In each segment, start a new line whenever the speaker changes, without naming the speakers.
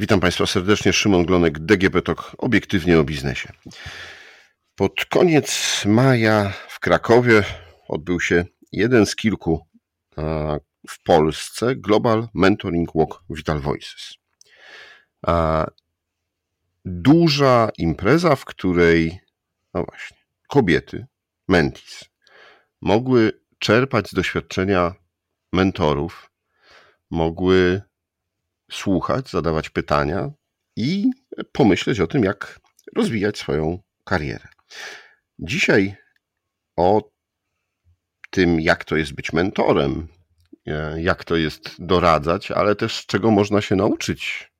Witam Państwa serdecznie. Szymon Glonek, DGP TOK, obiektywnie o biznesie. Pod koniec maja w Krakowie odbył się jeden z kilku w Polsce Global Mentoring Walk Vital Voices. Duża impreza, w której, no właśnie, kobiety, mentis, mogły czerpać z doświadczenia mentorów, mogły słuchać, zadawać pytania i pomyśleć o tym, jak rozwijać swoją karierę. Dzisiaj o tym, jak to jest być mentorem, e, jak to jest doradzać, ale też czego można się nauczyć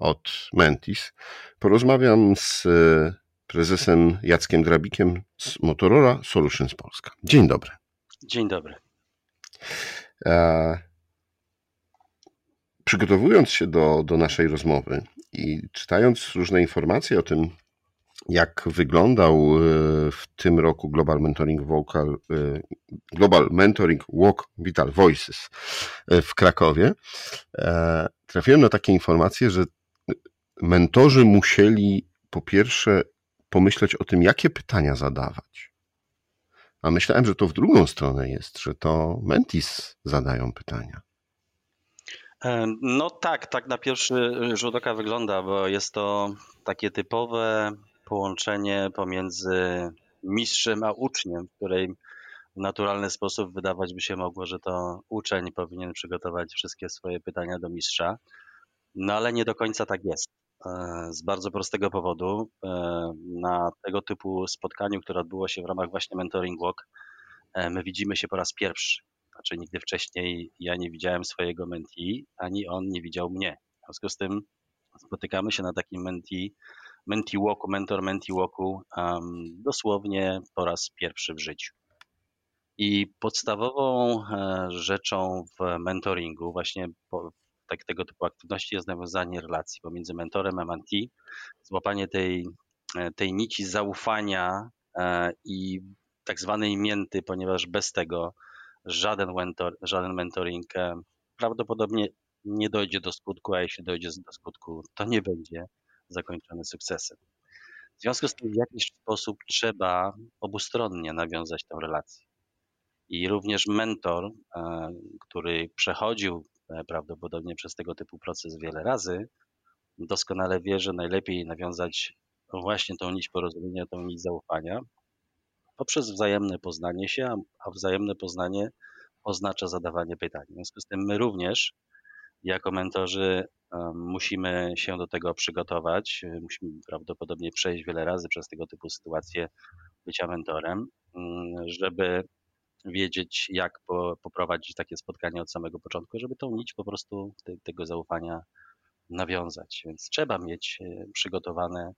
od Mentis, porozmawiam z e, prezesem Jackiem Drabikiem z Motorola Solutions Polska. Dzień dobry.
Dzień dobry.
Przygotowując się do, do naszej rozmowy i czytając różne informacje o tym, jak wyglądał e, w tym roku Global Mentoring Vocal, e, Global Mentoring Walk Vital Voices e, w Krakowie, trafiłem na takie informacje, że mentorzy musieli po pierwsze pomyśleć o tym, jakie pytania zadawać. A myślałem, że to w drugą stronę jest, że to mentis zadają pytania.
No tak, tak na pierwszy rzut oka wygląda, bo jest to takie typowe połączenie pomiędzy mistrzem a uczniem, w której w naturalny sposób wydawać by się mogło, że to uczeń powinien przygotować wszystkie swoje pytania do mistrza, no ale nie do końca tak jest. E, z bardzo prostego powodu. E, na tego typu spotkaniu, które odbyło się w ramach właśnie Mentoring Walk, e, my widzimy się po raz pierwszy. Znaczy nigdy wcześniej ja nie widziałem swojego mentee, ani on nie widział mnie. W związku z tym spotykamy się na takim mentee, mentee walku, mentor mentee walku um, dosłownie po raz pierwszy w życiu. I podstawową rzeczą w mentoringu, właśnie tak, tego typu aktywności jest nawiązanie relacji pomiędzy mentorem a mentee, złapanie tej, tej nici zaufania e, i tak zwanej mięty, ponieważ bez tego żaden, mentor, żaden mentoring e, prawdopodobnie nie dojdzie do skutku, a jeśli dojdzie do skutku, to nie będzie zakończony sukcesem. W związku z tym w jakiś sposób trzeba obustronnie nawiązać tę relację. I również mentor, e, który przechodził e, prawdopodobnie przez tego typu proces wiele razy, doskonale wie, że najlepiej nawiązać właśnie tą nić porozumienia, tą nić zaufania, poprzez wzajemne poznanie się, a wzajemne poznanie oznacza zadawanie pytań. W związku z tym my również jako mentorzy musimy się do tego przygotować, musimy prawdopodobnie przejść wiele razy przez tego typu sytuacje bycia mentorem, mm, żeby wiedzieć, jak poprowadzić takie spotkanie od samego początku, żeby tą nić po prostu tego zaufania nawiązać. Więc trzeba mieć e, przygotowane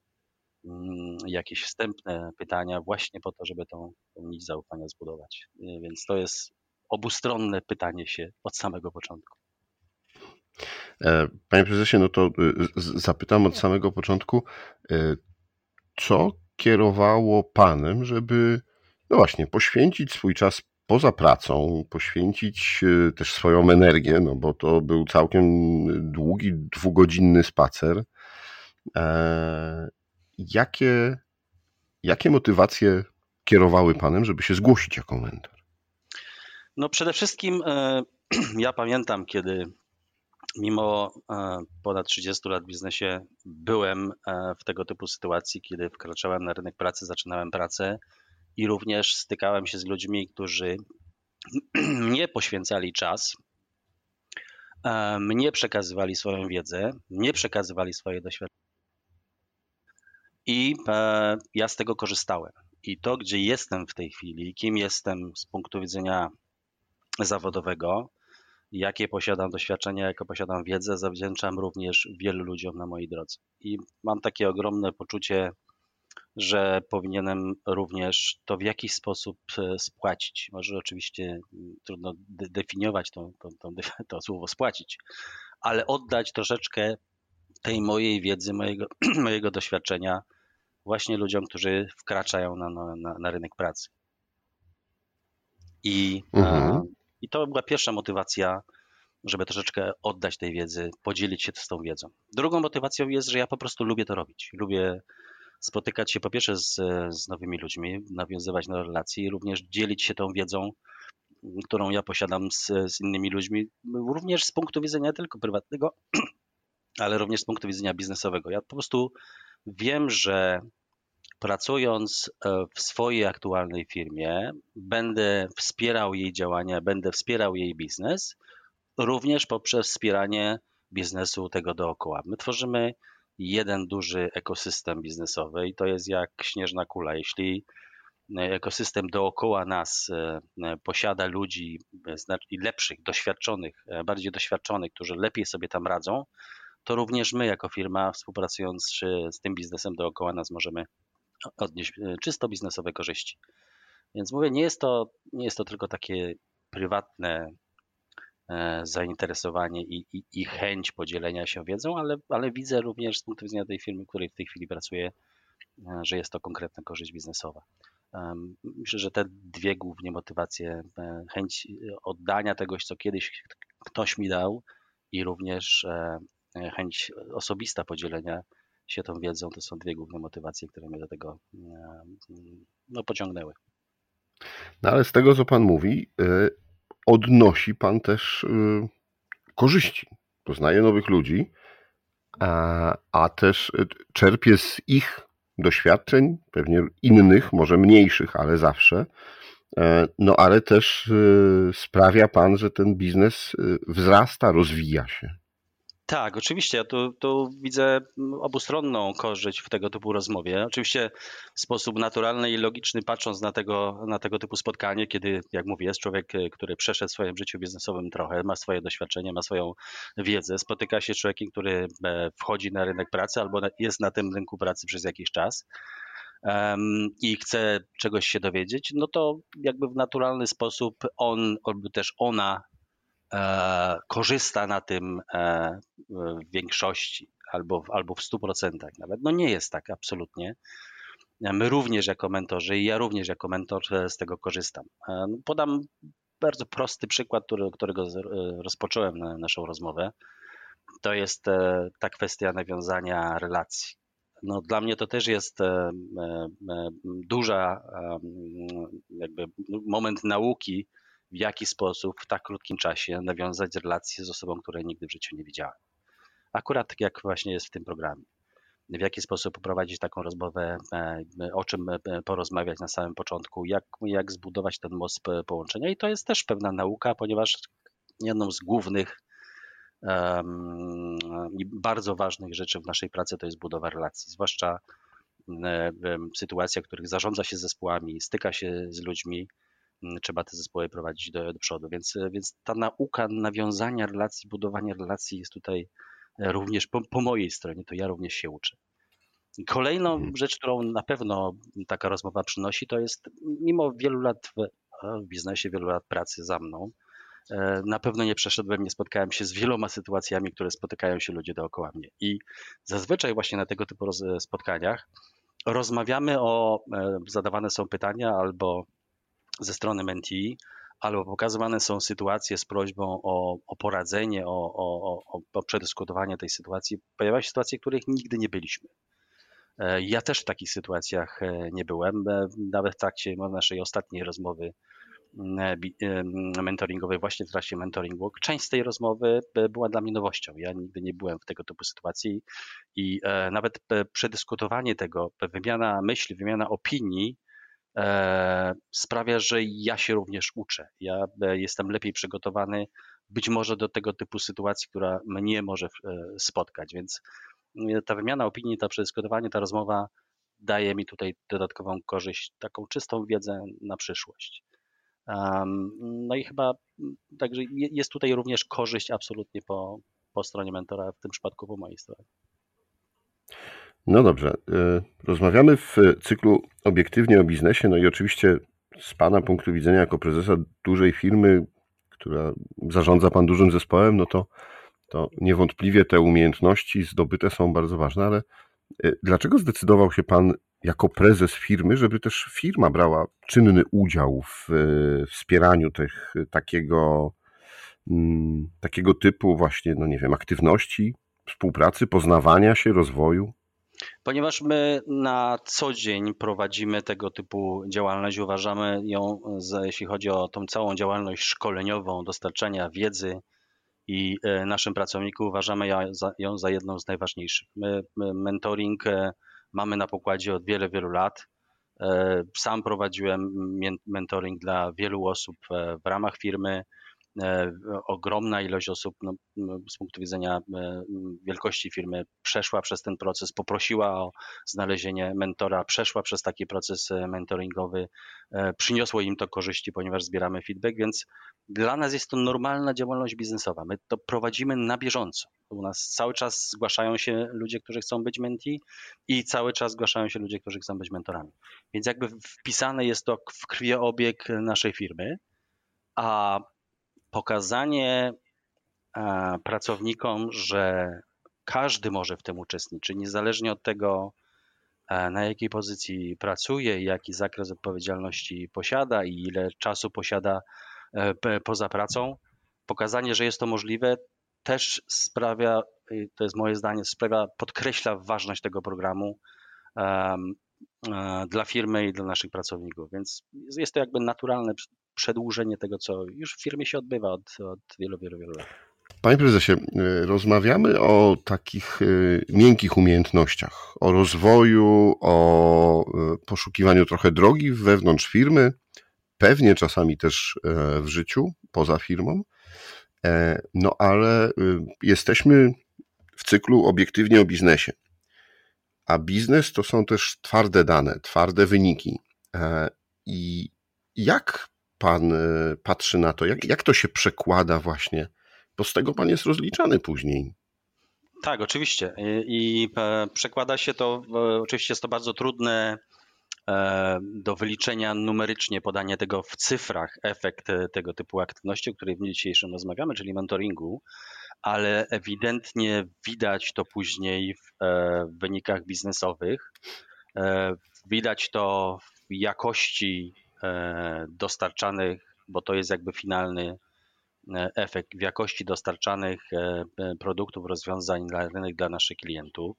jakieś wstępne pytania właśnie po to, żeby tą, tą nić zaufania zbudować. Więc to jest obustronne pytanie się od samego początku.
E, panie prezesie, no to y, zapytam od samego początku, e, co kierowało panem, żeby no właśnie poświęcić swój czas poza pracą, poświęcić y, też swoją energię, no bo to był całkiem długi, dwugodzinny spacer e, Jakie, jakie motywacje kierowały Panem, żeby się zgłosić jako mentor?
No przede wszystkim e, ja pamiętam, kiedy mimo e, ponad 30 lat w biznesie byłem e, w tego typu sytuacji, kiedy wkraczałem na rynek pracy, zaczynałem pracę i również stykałem się z ludźmi, którzy mnie poświęcali czas, mnie przekazywali swoją wiedzę, mnie przekazywali swoje doświadczenia i e, ja z tego korzystałem. I to, gdzie jestem w tej chwili, kim jestem z punktu widzenia zawodowego, jakie posiadam doświadczenia, jaką posiadam wiedzę, zawdzięczam również wielu ludziom na mojej drodze. I mam takie ogromne poczucie, że powinienem również to w jakiś sposób e, spłacić. Może oczywiście trudno definiować to, to, to, to słowo spłacić, ale oddać troszeczkę tej mojej wiedzy, mojego, mojego doświadczenia właśnie ludziom, którzy wkraczają na, na, na rynek pracy. I, mhm. I to była pierwsza motywacja żeby troszeczkę oddać tej wiedzy, podzielić się z tą wiedzą. Drugą motywacją jest, że ja po prostu lubię to robić. Lubię spotykać się po pierwsze z, z nowymi ludźmi, nawiązywać nowe relacje i również dzielić się tą wiedzą, którą ja posiadam z, z innymi ludźmi, również z punktu widzenia tylko prywatnego, ale również z punktu widzenia biznesowego. Ja po prostu wiem, że pracując e, w swojej aktualnej firmie, będę wspierał jej działania, będę wspierał jej biznes, również poprzez wspieranie biznesu tego dookoła. My tworzymy jeden duży ekosystem biznesowy i to jest jak śnieżna kula. Jeśli ekosystem dookoła nas e, e, posiada ludzi lepszych, doświadczonych, bardziej doświadczonych, którzy lepiej sobie tam radzą, to również my jako firma współpracując z tym biznesem dookoła nas możemy odnieść e, czysto biznesowe korzyści. Więc mówię, nie jest to, nie jest to tylko takie prywatne e, zainteresowanie i, i, i chęć podzielenia się wiedzą, ale, ale widzę również z punktu widzenia tej firmy, w której w tej chwili pracuję, e, że jest to konkretna korzyść biznesowa. Myślę, że te dwie głównie motywacje, chęć oddania tegoś, co kiedyś ktoś mi dał i również chęć osobista podzielenia się tą wiedzą, to są dwie główne motywacje, które mnie do tego e, no, pociągnęły.
No ale z tego, co Pan mówi, e, odnosi Pan też e, korzyści. Poznaje nowych ludzi, a, a też czerpie z ich doświadczeń, pewnie innych, może mniejszych, ale zawsze. No ale też sprawia Pan, że ten biznes wzrasta, rozwija się.
Tak, oczywiście. Ja tu, tu widzę obustronną korzyść w tego typu rozmowie. Oczywiście w sposób naturalny i logiczny, patrząc na tego, na tego typu spotkanie, kiedy, jak mówię, jest człowiek, e, który przeszedł w swoim życiu biznesowym trochę, ma swoje doświadczenie, ma swoją wiedzę, spotyka się z człowiekiem, który e, wchodzi na rynek pracy albo jest na tym rynku pracy przez jakiś czas i chce czegoś się dowiedzieć, no to jakby w naturalny sposób on albo też ona korzysta na tym e, w większości albo, albo w 100% nawet. No nie jest tak absolutnie. My również jako mentorzy i ja również jako mentor e, z tego korzystam. No, podam bardzo prosty przykład, który, którego rozpocząłem na naszą rozmowę. To jest ta kwestia nawiązania relacji. No, dla mnie to też jest duża jakby moment nauki, w jaki sposób w tak krótkim czasie nawiązać relacje z osobą, której nigdy w życiu nie widziałem. Akurat tak jak właśnie jest w tym programie. W jaki sposób poprowadzić taką rozmowę, e, o czym e, porozmawiać na samym początku, jak, jak zbudować ten most połączenia. I to jest też pewna nauka, ponieważ jedną z głównych i bardzo ważnych rzeczy w naszej pracy to jest budowa relacji, zwłaszcza w sytuacjach, w których zarządza się zespołami, styka się z ludźmi, trzeba te zespoły prowadzić do, do przodu. Więc, e, więc ta nauka nawiązania relacji, budowania relacji jest tutaj e, również po, po mojej stronie, to ja również się uczę. Kolejną mhm. rzecz, którą na pewno taka rozmowa przynosi, to jest mimo wielu lat w, w biznesie, wielu lat pracy za mną, e, na pewno nie przeszedłem, nie spotkałem się z wieloma sytuacjami, które spotykają się ludzie dookoła mnie. I zazwyczaj właśnie na tego typu spotkaniach rozmawiamy o, zadawane są pytania albo ze strony Menti, albo pokazywane są sytuacje z prośbą o, o poradzenie, o, o, o, przedyskutowanie tej sytuacji. Pojawiają się sytuacje, w których nigdy nie byliśmy. E, ja też w takich sytuacjach e, nie byłem. E, nawet w trakcie naszej ostatniej rozmowy mentoringowej, właśnie w trakcie mentoring walk, część z tej rozmowy była dla mnie nowością. Ja nigdy nie byłem w tego typu sytuacji i nawet przedyskutowanie tego, wymiana myśli, wymiana opinii sprawia, że ja się również uczę. Ja e, jestem lepiej przygotowany być może do tego typu sytuacji, która mnie może e, spotkać, więc ta wymiana opinii, to przedyskutowanie, ta rozmowa daje mi tutaj dodatkową korzyść, taką czystą wiedzę na przyszłość. No i chyba także jest tutaj również korzyść absolutnie po, po stronie mentora, w tym przypadku po mojej stronie.
No dobrze. Y, rozmawiamy w cyklu obiektywnie o biznesie, no i oczywiście z Pana punktu widzenia jako prezesa dużej firmy, która zarządza Pan dużym zespołem, no to, to niewątpliwie te umiejętności zdobyte są bardzo ważne, ale y, dlaczego zdecydował się Pan jako prezes firmy, żeby też firma brała czynny udział w y, wspieraniu tych, takiego mm, takiego typu właśnie, no nie wiem, aktywności, współpracy, poznawania się, rozwoju?
Ponieważ my na co dzień prowadzimy tego typu działalność, uważamy ją, za, jeśli chodzi o tą całą działalność szkoleniową, dostarczania wiedzy i e, naszym pracownikom, uważamy ją za, ją za jedną z najważniejszych. My, my mentoring e, mamy na pokładzie od wielu, wielu lat. E, sam prowadziłem mentoring dla wielu osób w ramach firmy. E, ogromna ilość osób no, no, z punktu widzenia e, wielkości firmy przeszła przez ten proces, poprosiła o znalezienie mentora, przeszła przez taki proces e, mentoringowy, przyniosło im to korzyści, ponieważ zbieramy feedback, więc dla nas jest to normalna działalność biznesowa. My to prowadzimy na bieżąco. U nas cały czas zgłaszają się ludzie, którzy chcą być menti i cały czas zgłaszają się ludzie, którzy chcą być mentorami. Więc jakby wpisane jest to w krwiobieg naszej firmy, a pokazanie e, pracownikom, że każdy może w tym uczestniczyć, niezależnie od tego, e, na jakiej pozycji pracuje, jaki zakres odpowiedzialności posiada i ile czasu posiada e, poza pracą. Pokazanie, że jest to możliwe, też sprawia, to jest moje zdanie, sprawia, podkreśla ważność tego programu dla firmy i dla naszych pracowników. Więc jest to jakby naturalne przedłużenie tego, co już w firmie się odbywa od, od wielu, wielu, wielu lat.
Panie prezesie, y, rozmawiamy o takich y, miękkich umiejętnościach, o rozwoju, o y, poszukiwaniu trochę drogi wewnątrz firmy, pewnie czasami też e, w życiu, poza firmą. E, no ale jesteśmy w cyklu obiektywnie o biznesie. A biznes to są też twarde dane, twarde wyniki. E, I jak pan e, patrzy na to? Jak, jak to się przekłada właśnie? Bo z tego pan jest rozliczany później.
Tak, oczywiście. I, e, przekłada się to, oczywiście jest to bardzo trudne e, do wyliczenia numerycznie, podanie tego w cyfrach, efekt tego typu aktywności, o której w dniu dzisiejszym rozmawiamy, czyli mentoringu, ale ewidentnie widać to później w wynikach biznesowych. Widać to w jakości E, dostarczanych, bo to jest jakby finalny e, efekt w jakości dostarczanych e, produktów, rozwiązań dla rynek dla naszych klientów,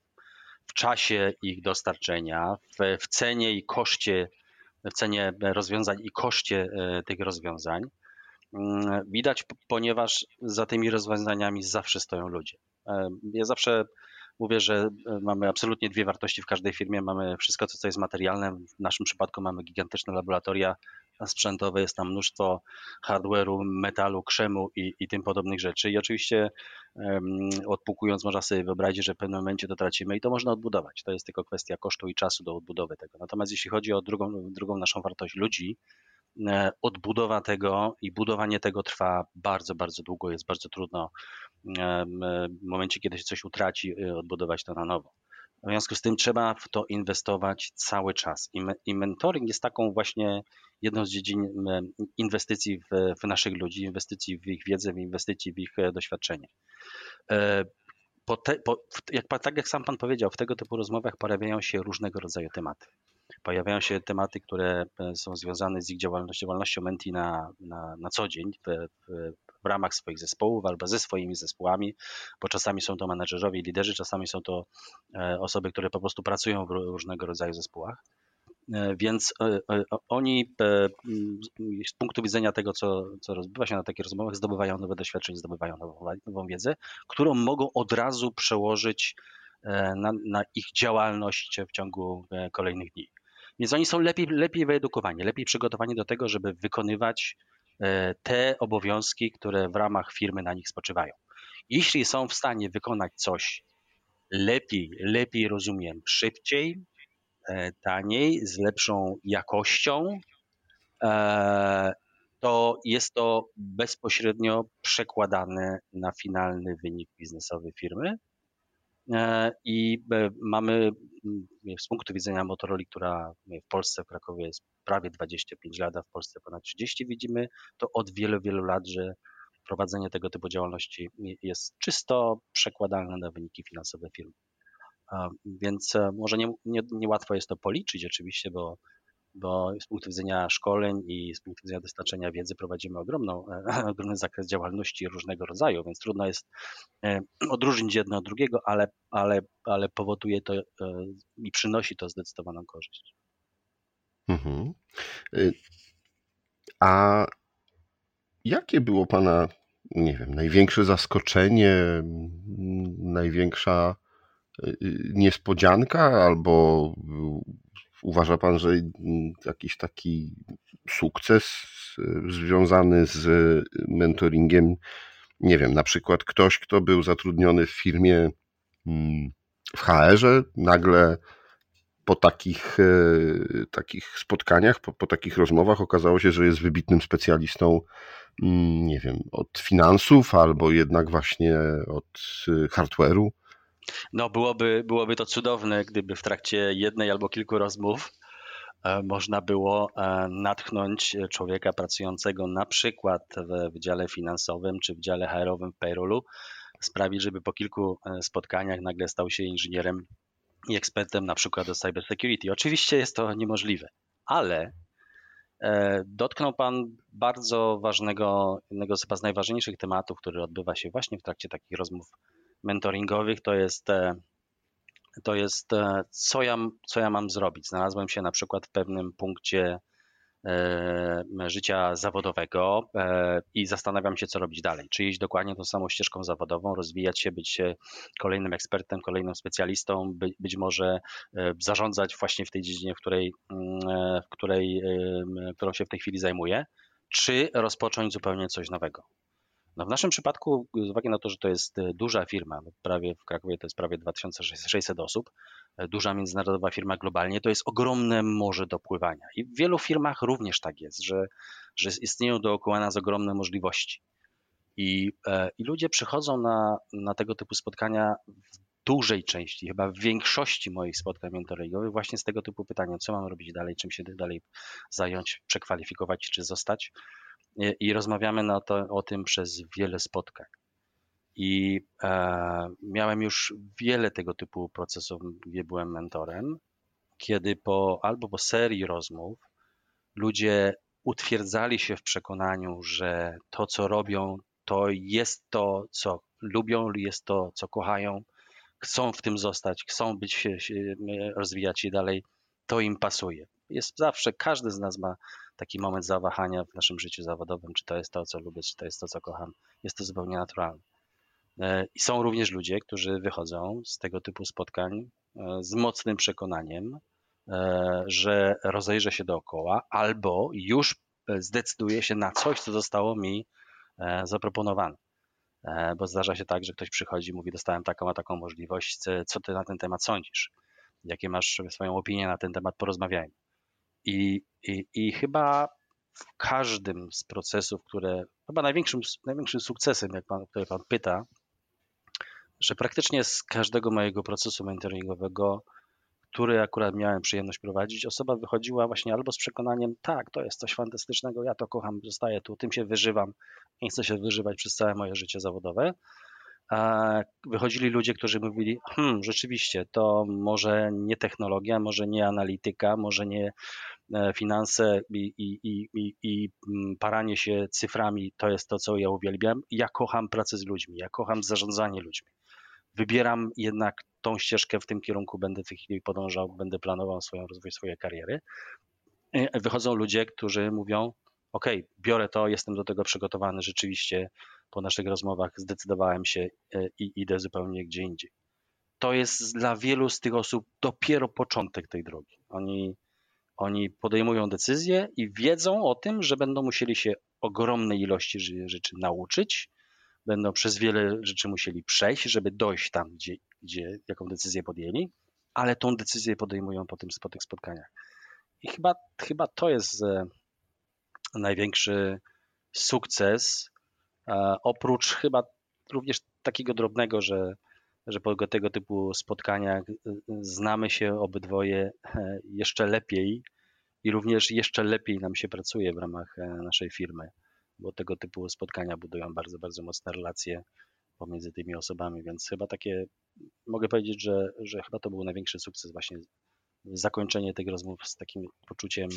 w czasie ich dostarczenia, w, w cenie i koszcie, w cenie rozwiązań i koszcie tych rozwiązań. Mm, widać, ponieważ za tymi rozwiązaniami zawsze stoją ludzie. Ja zawsze mówię, że mamy absolutnie dwie wartości w każdej firmie. Mamy wszystko, co jest materialne. W naszym przypadku mamy gigantyczne laboratoria sprzętowe, jest tam mnóstwo hardware'u, metalu, krzemu i, i tym podobnych rzeczy. I oczywiście um, odpukując, można sobie wyobrazić, że w pewnym momencie to tracimy i to można odbudować. To jest tylko kwestia kosztu i czasu do odbudowy tego. Natomiast jeśli chodzi o drugą, drugą naszą wartość ludzi, e, odbudowa tego i budowanie tego trwa bardzo, bardzo długo, jest bardzo trudno w momencie, kiedy się coś utraci, y, odbudować to na nowo. W związku z tym trzeba w to inwestować cały czas. I mentoring jest taką właśnie jedną z dziedzin inwestycji w, w naszych ludzi, inwestycji w ich wiedzę, inwestycji w ich e, doświadczenie. E, po te, po, jak, tak jak sam Pan powiedział, w tego typu rozmowach pojawiają się różnego rodzaju tematy. Pojawiają się tematy, które e, są związane z ich działalnością, działalnością Menti na, na, na co dzień w, w, ramach swoich zespołów albo ze swoimi zespołami, bo czasami są to menedżerowie i liderzy, czasami są to e, osoby, które po prostu pracują w różnego rodzaju zespołach. E, więc oni z punktu widzenia tego, co, co rozbywa się na takich rozmowach, zdobywają nowe doświadczenie, zdobywają nową, nową wiedzę, którą mogą od razu przełożyć na, na ich działalność w ciągu kolejnych dni. Więc oni są lepiej, lepiej wyedukowani, lepiej przygotowani do tego, żeby wykonywać e, te obowiązki, które w ramach firmy na nich spoczywają. Jeśli są w stanie wykonać coś lepiej, lepiej rozumiem, szybciej, e, taniej, z lepszą jakością, e, to jest to bezpośrednio przekładane na finalny wynik biznesowy firmy i e, mamy z punktu widzenia Motorola, która w Polsce, w Krakowie jest prawie 25 lat, a w Polsce ponad 30, widzimy to od wielu, wielu lat, że prowadzenie tego typu działalności jest czysto przekładalne na wyniki finansowe firmy. Więc e, może nie, nie, nie jest to policzyć oczywiście, bo bo z punktu widzenia szkoleń i z punktu widzenia dostarczenia wiedzy prowadzimy ogromną, ogromny zakres działalności różnego rodzaju, więc trudno jest odróżnić jedno od drugiego, ale, ale, ale powoduje to i przynosi to zdecydowaną korzyść. Mhm.
Y, a jakie było Pana, nie wiem, największe zaskoczenie, największa y, y, niespodzianka, albo uważa Pan, że jakiś taki sukces związany z mentoringiem? Nie wiem, na przykład ktoś, kto był zatrudniony w firmie mm, w HR-ze, nagle po takich, e, takich spotkaniach, po, po takich rozmowach okazało się, że jest wybitnym specjalistą, mm, nie wiem, od finansów albo jednak właśnie od hardware'u.
No, byłoby, byłoby to cudowne, gdyby w trakcie jednej albo kilku rozmów e, można było natchnąć człowieka pracującego na przykład w wydziale finansowym czy w dziale HR-owym w payrollu, sprawić, żeby po kilku spotkaniach nagle stał się inżynierem i ekspertem na przykład do cybersecurity. Oczywiście jest to niemożliwe, ale e, dotknął Pan bardzo ważnego, jednego z najważniejszych tematów, który odbywa się właśnie w trakcie takich rozmów mentoringowych, to jest, e, to jest e, co, ja, co ja mam zrobić. Znalazłem się na przykład w pewnym punkcie E, życia zawodowego i zastanawiam się, co robić dalej. Czy iść dokładnie tą samą ścieżką zawodową, rozwijać się, być kolejnym ekspertem, kolejnym specjalistą, być może zarządzać właśnie w tej dziedzinie, w której, w której, którą się w tej chwili zajmuję, czy rozpocząć zupełnie coś nowego. No w naszym przypadku, z uwagi na to, że to jest e, duża firma, prawie w Krakowie to jest prawie 2600 osób, e, duża międzynarodowa firma globalnie, to jest ogromne morze do pływania. I w wielu firmach również tak jest, że, że istnieją dookoła nas ogromne możliwości. I, e, i ludzie przychodzą na, na tego typu spotkania w dużej części, chyba w większości moich spotkań mentoringowych właśnie z tego typu pytania, co mam robić dalej, czym się dalej zająć, przekwalifikować czy zostać i rozmawiamy na to, o tym przez wiele spotkań. I e, miałem już wiele tego typu procesów, gdzie byłem mentorem, kiedy po albo po serii rozmów ludzie utwierdzali się w przekonaniu, że to, co robią, to jest to, co lubią, jest to, co kochają, chcą w tym zostać, chcą być, rozwijać się dalej, to im pasuje. Jest zawsze, każdy z nas ma taki moment zawahania w naszym życiu zawodowym, czy to jest to, co lubię, czy to jest to, co kocham. Jest to zupełnie naturalne. E, I są również ludzie, którzy wychodzą z tego typu spotkań e, z mocnym przekonaniem, e, że rozejrzę się dookoła albo już zdecyduję się na coś, co zostało mi zaproponowane. Bo zdarza się tak, że ktoś przychodzi i mówi: Dostałem taką a taką możliwość, co ty na ten temat sądzisz? Jakie masz swoją opinię na ten temat? Porozmawiajmy. I, i, i chyba w każdym z procesów, które chyba największym, największym sukcesem, jak pan, który pan pyta, że praktycznie z każdego mojego procesu mentoringowego, który akurat miałem przyjemność prowadzić, osoba wychodziła właśnie albo z przekonaniem, tak, to jest coś fantastycznego, ja to kocham, zostaję tu, tym się wyżywam i chcę się wyżywać przez całe moje życie zawodowe, wychodzili ludzie, którzy mówili, hmm, rzeczywiście, to może nie technologia, może nie analityka, może nie finanse i, i, i, i, mm, paranie się cyframi, to jest to, co ja uwielbiam. Ja kocham pracę z ludźmi, ja kocham zarządzanie ludźmi. Wybieram jednak tą ścieżkę, w tym kierunku będę w tej chwili podążał, będę planował swoją rozwój swojej kariery. E, wychodzą ludzie, którzy mówią, OK, biorę to, jestem do tego przygotowany, rzeczywiście po naszych rozmowach zdecydowałem się e, i idę zupełnie gdzie indziej. To jest dla wielu z tych osób dopiero początek tej drogi. Oni, oni podejmują decyzje i wiedzą o tym, że będą musieli się ogromnej ilości rzeczy nauczyć, będą przez wiele rzeczy musieli przejść, żeby dojść tam, gdzie, gdzie jaką decyzję podjęli, ale tą decyzję podejmują po, tym, po tych spotkaniach. I chyba, chyba to jest e, największy sukces Oprócz chyba również takiego drobnego, że, że po tego typu spotkaniach y, y, znamy się obydwoje e, jeszcze lepiej i również jeszcze lepiej nam się pracuje w ramach e, naszej firmy, bo tego typu spotkania budują bardzo, bardzo mocne relacje pomiędzy tymi osobami, więc chyba takie, mogę powiedzieć, że, że chyba to był największy sukces właśnie zakończenie tych rozmów z takim poczuciem,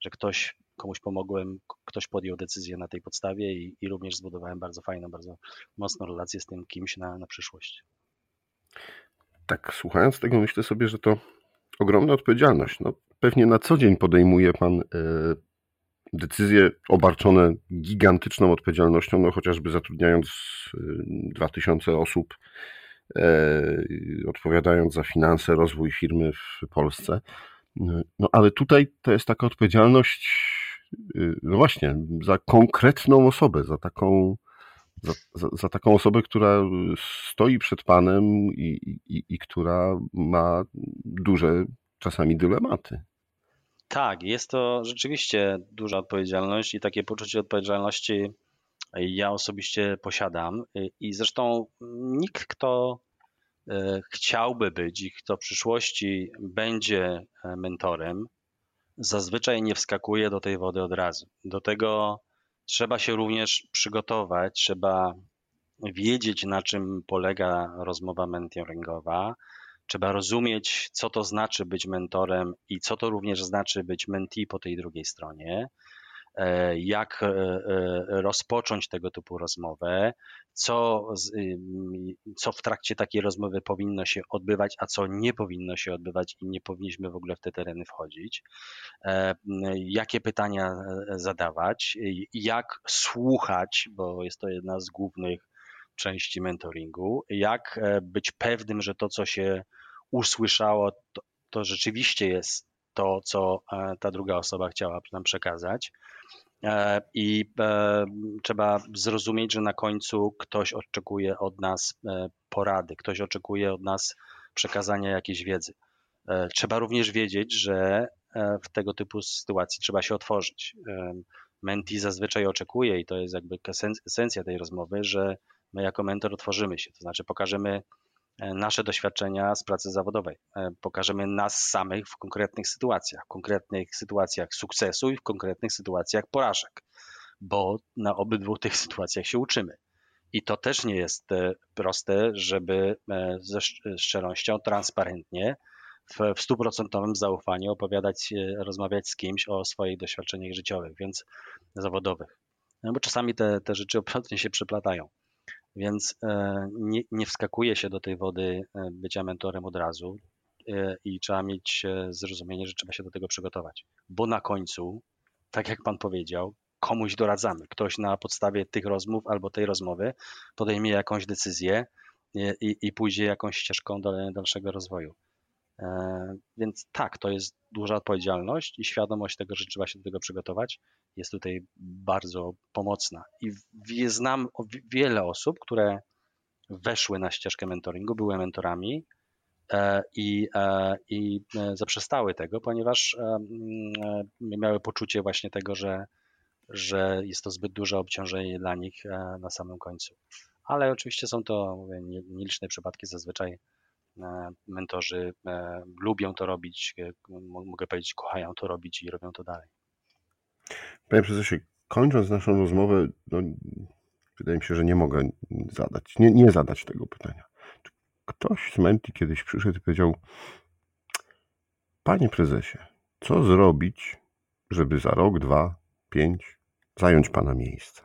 że ktoś, komuś pomogłem, ktoś podjął decyzję na tej podstawie i, i również zbudowałem bardzo fajną, bardzo mocną relację z tym kimś na, na przyszłość.
Tak, słuchając tego, myślę sobie, że to ogromna odpowiedzialność. No, pewnie na co dzień podejmuje Pan e, decyzje obarczone gigantyczną odpowiedzialnością, no chociażby zatrudniając 2000 osób, e, odpowiadając za finanse, rozwój firmy w Polsce. No ale tutaj to jest taka odpowiedzialność, no właśnie, za konkretną osobę, za taką, za, za, za taką osobę, która stoi przed Panem i, i, i która ma duże czasami dylematy.
Tak, jest to rzeczywiście duża odpowiedzialność i takie poczucie odpowiedzialności ja osobiście posiadam. I zresztą nikt, kto e, chciałby być i kto w przyszłości będzie e, mentorem, zazwyczaj nie wskakuje do tej wody od razu. Do tego trzeba się również przygotować, trzeba wiedzieć, na czym polega rozmowa mentoringowa, Trzeba rozumieć, co to znaczy być mentorem i co to również znaczy być mentee po tej drugiej stronie, jak e, e, rozpocząć tego typu rozmowę, co, co w trakcie takiej rozmowy powinno się odbywać, a co nie powinno się odbywać i nie powinniśmy w ogóle w te tereny wchodzić, jakie pytania zadawać, jak słuchać, bo jest to jedna z głównych części mentoringu, jak być pewnym, że to, co się usłyszało, to, to rzeczywiście jest to, co e, ta druga osoba chciała nam przekazać. E, I e, trzeba zrozumieć, że na końcu ktoś oczekuje od nas porady, ktoś oczekuje od nas przekazania jakiejś wiedzy. Trzeba również wiedzieć, że w tego typu sytuacji trzeba się otworzyć. Menti zazwyczaj oczekuje, i to jest jakby esencja tej rozmowy, że my jako mentor otworzymy się, to znaczy pokażemy E, nasze doświadczenia z pracy zawodowej. E, pokażemy nas samych w konkretnych sytuacjach, w konkretnych sytuacjach sukcesu i w konkretnych sytuacjach porażek, bo na obydwu tych sytuacjach się uczymy. I to też nie jest e, proste, żeby ze szczerością, transparentnie, w stuprocentowym zaufaniu opowiadać, rozmawiać z kimś o swoich doświadczeniach życiowych, więc zawodowych. No bo czasami te, te rzeczy absolutnie się przeplatają. Więc e, nie, nie wskakuje się do tej wody e, bycia mentorem od razu e, i trzeba mieć zrozumienie, że trzeba się do tego przygotować. Bo na końcu, tak jak Pan powiedział, komuś doradzamy. Ktoś na podstawie tych rozmów albo tej rozmowy podejmie jakąś decyzję i, i pójdzie jakąś ścieżką dalszego rozwoju. Więc tak, to jest duża odpowiedzialność i świadomość tego, że trzeba się do tego przygotować, jest tutaj bardzo pomocna. I znam wiele osób, które weszły na ścieżkę mentoringu, były mentorami e, i, e, i e, zaprzestały tego, ponieważ miały poczucie właśnie tego, że, że jest to zbyt duże obciążenie dla nich na samym końcu. Ale oczywiście są to mówię, nieliczne przypadki, zazwyczaj mentorzy lubią to robić, mogę powiedzieć, kochają to robić i robią to dalej.
Panie prezesie, kończąc naszą rozmowę, no, wydaje mi się, że nie mogę zadać, nie, nie zadać tego pytania. Czy ktoś z Menti kiedyś przyszedł i powiedział, panie prezesie, co zrobić, żeby za rok, dwa, pięć zająć pana miejsce?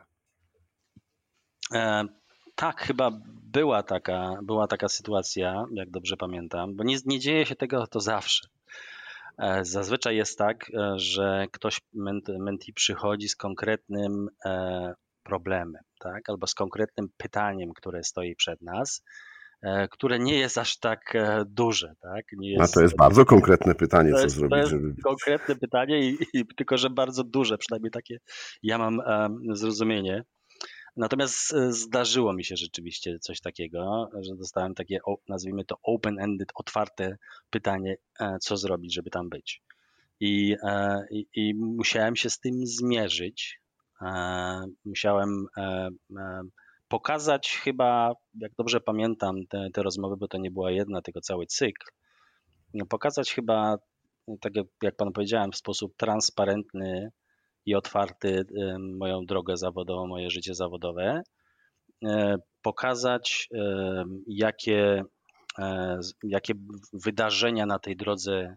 Tak, chyba była taka, była taka sytuacja, jak dobrze pamiętam, bo nie, nie dzieje się tego to zawsze. E, zazwyczaj jest tak, e, że ktoś menti przychodzi z konkretnym e, problemem, tak? albo z konkretnym pytaniem, które stoi przed nas, które nie jest aż tak duże. Tak? Nie
jest, A to jest bardzo konkretne pytanie, co jest, zrobić, to jest żeby...
Konkretne pytanie, i, i, tylko że bardzo duże, przynajmniej takie ja mam um, zrozumienie. Natomiast e, zdarzyło mi się rzeczywiście coś takiego, że dostałem takie, nazwijmy to open-ended, otwarte pytanie, e, co zrobić, żeby tam być. I, e, i, i musiałem się z tym zmierzyć. Musiałem pokazać chyba, jak dobrze pamiętam te, te rozmowy, bo to nie była jedna, tylko cały cykl, pokazać chyba, tak jak Pan powiedziałem, w sposób transparentny, i otwarty moją drogę zawodową, moje życie zawodowe, e, pokazać, jakie, e, jakie wydarzenia na tej drodze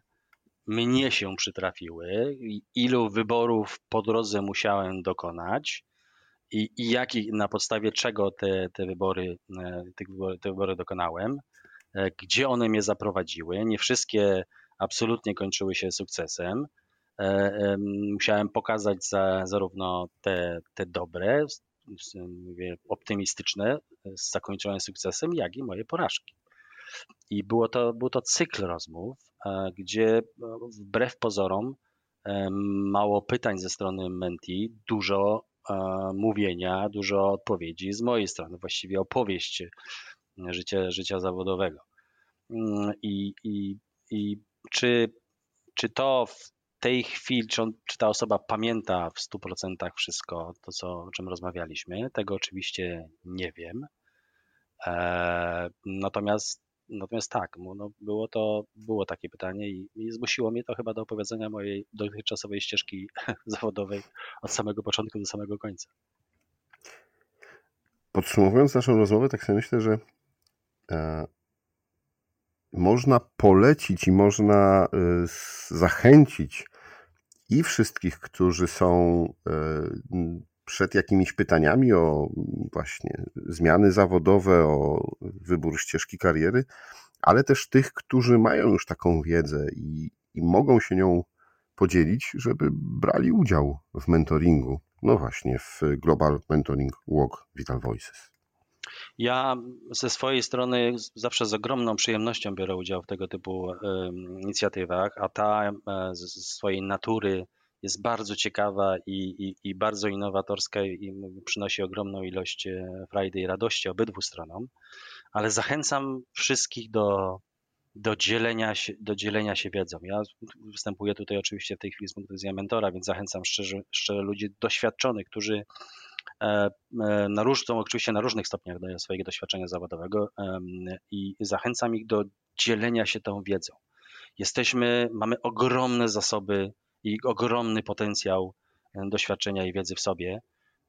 mnie się przytrafiły, ilu wyborów po drodze musiałem dokonać i, i jaki, na podstawie czego te, te, wybory, e, te, wybory, te wybory dokonałem, gdzie one mnie zaprowadziły. Nie wszystkie absolutnie kończyły się sukcesem. E, musiałem pokazać za, zarówno te, te dobre, optymistyczne, zakończone sukcesem, jak i moje porażki. I było to, był to cykl rozmów, gdzie wbrew pozorom mało pytań ze strony Menti, dużo mówienia, dużo odpowiedzi z mojej strony, właściwie opowieść życia, życia zawodowego. Mm, I, i, i czy, czy to w tej chwili, czy, on, czy ta osoba pamięta w 100% wszystko to, co, o czym rozmawialiśmy, tego oczywiście nie wiem. E, natomiast Natomiast tak, no, było to, było takie pytanie i, i zmusiło mnie to chyba do opowiedzenia mojej dotychczasowej ścieżki zawodowej od samego początku do samego końca.
Podsumowując naszą rozmowę, tak sobie myślę, że e, można polecić i można e, zachęcić i wszystkich, którzy są e, przed jakimiś pytaniami o właśnie zmiany zawodowe, o wybór ścieżki kariery, ale też tych, którzy mają już taką wiedzę i, i mogą się nią podzielić, żeby brali udział w mentoringu. No właśnie, w Global Mentoring Walk Vital Voices.
Ja ze swojej strony zawsze z ogromną przyjemnością biorę udział w tego typu inicjatywach, a ta e, z swojej natury jest bardzo ciekawa i, i, i bardzo innowatorska i przynosi ogromną ilość e, frajdy i radości obydwu stronom, ale zachęcam wszystkich do, do, dzielenia się, do dzielenia się wiedzą. Ja występuję tutaj oczywiście w tej chwili z punktu widzenia mentora, więc zachęcam szczerze, szczerze ludzi doświadczonych, którzy na róż, są oczywiście na różnych stopniach do swojego doświadczenia zawodowego i zachęcam ich do dzielenia się tą wiedzą. Jesteśmy, mamy ogromne zasoby i ogromny potencjał e, doświadczenia i wiedzy w sobie.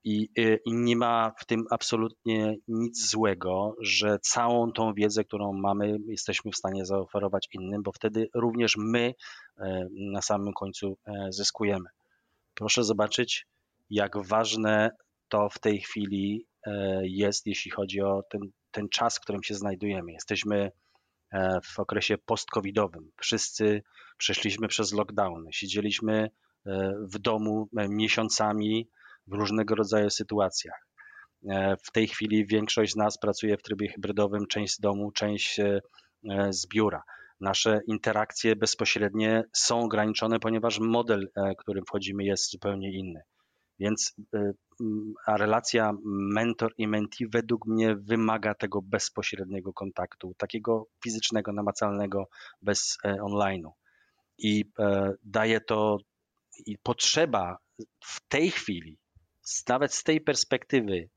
I, e, I, nie ma w tym absolutnie nic złego, że całą tą wiedzę, którą mamy, jesteśmy w stanie zaoferować innym, bo wtedy również my e, na samym końcu zyskujemy. Proszę zobaczyć, jak ważne to w tej chwili jest, jeśli chodzi o ten, ten czas, w którym się znajdujemy. Jesteśmy E, w okresie post-covidowym. Wszyscy przeszliśmy przez lockdown, siedzieliśmy e, w domu e, miesiącami w różnego rodzaju sytuacjach. W tej chwili większość z nas pracuje w trybie hybrydowym, część z domu, część z biura. Nasze interakcje bezpośrednie są ograniczone, ponieważ model, którym wchodzimy, jest zupełnie inny. Więc y, a relacja mentor i mentee według mnie wymaga tego bezpośredniego kontaktu, takiego fizycznego, namacalnego, bez e, online'u. I e, daje to i potrzeba w tej chwili, nawet z tej perspektywy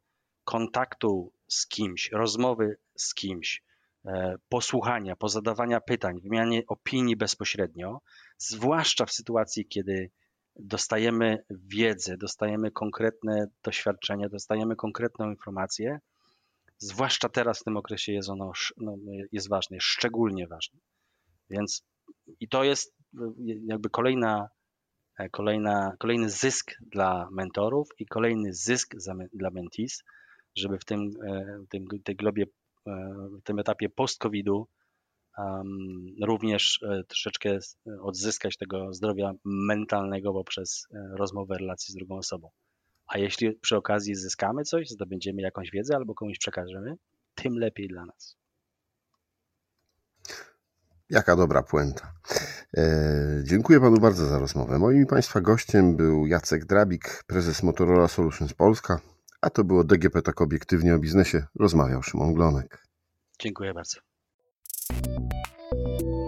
kontaktu z kimś, rozmowy z kimś, e, posłuchania, pozadawania pytań, wymianie opinii bezpośrednio, zwłaszcza w sytuacji, kiedy dostajemy wiedzę, dostajemy konkretne doświadczenia, dostajemy konkretną informację, zwłaszcza teraz w tym okresie jest ono no, jest ważne, jest szczególnie ważne. Więc i to jest jakby kolejna, kolejna, kolejny zysk dla mentorów i kolejny zysk za, dla mentees, żeby w tym, w tym tej globie, w tym etapie post-covidu również e, troszeczkę odzyskać tego zdrowia mentalnego poprzez e, rozmowę, relacji z drugą osobą. A jeśli przy okazji zyskamy coś, zdobędziemy jakąś wiedzę albo komuś przekażemy, tym lepiej dla nas.
Jaka dobra puenta. E, dziękuję panu bardzo za rozmowę. Moim państwa gościem był Jacek Drabik, prezes Motorola Solutions Polska, a to było DGP Tak Obiektywnie o Biznesie. Rozmawiał Szymon Glonek.
Dziękuję bardzo. Thank you.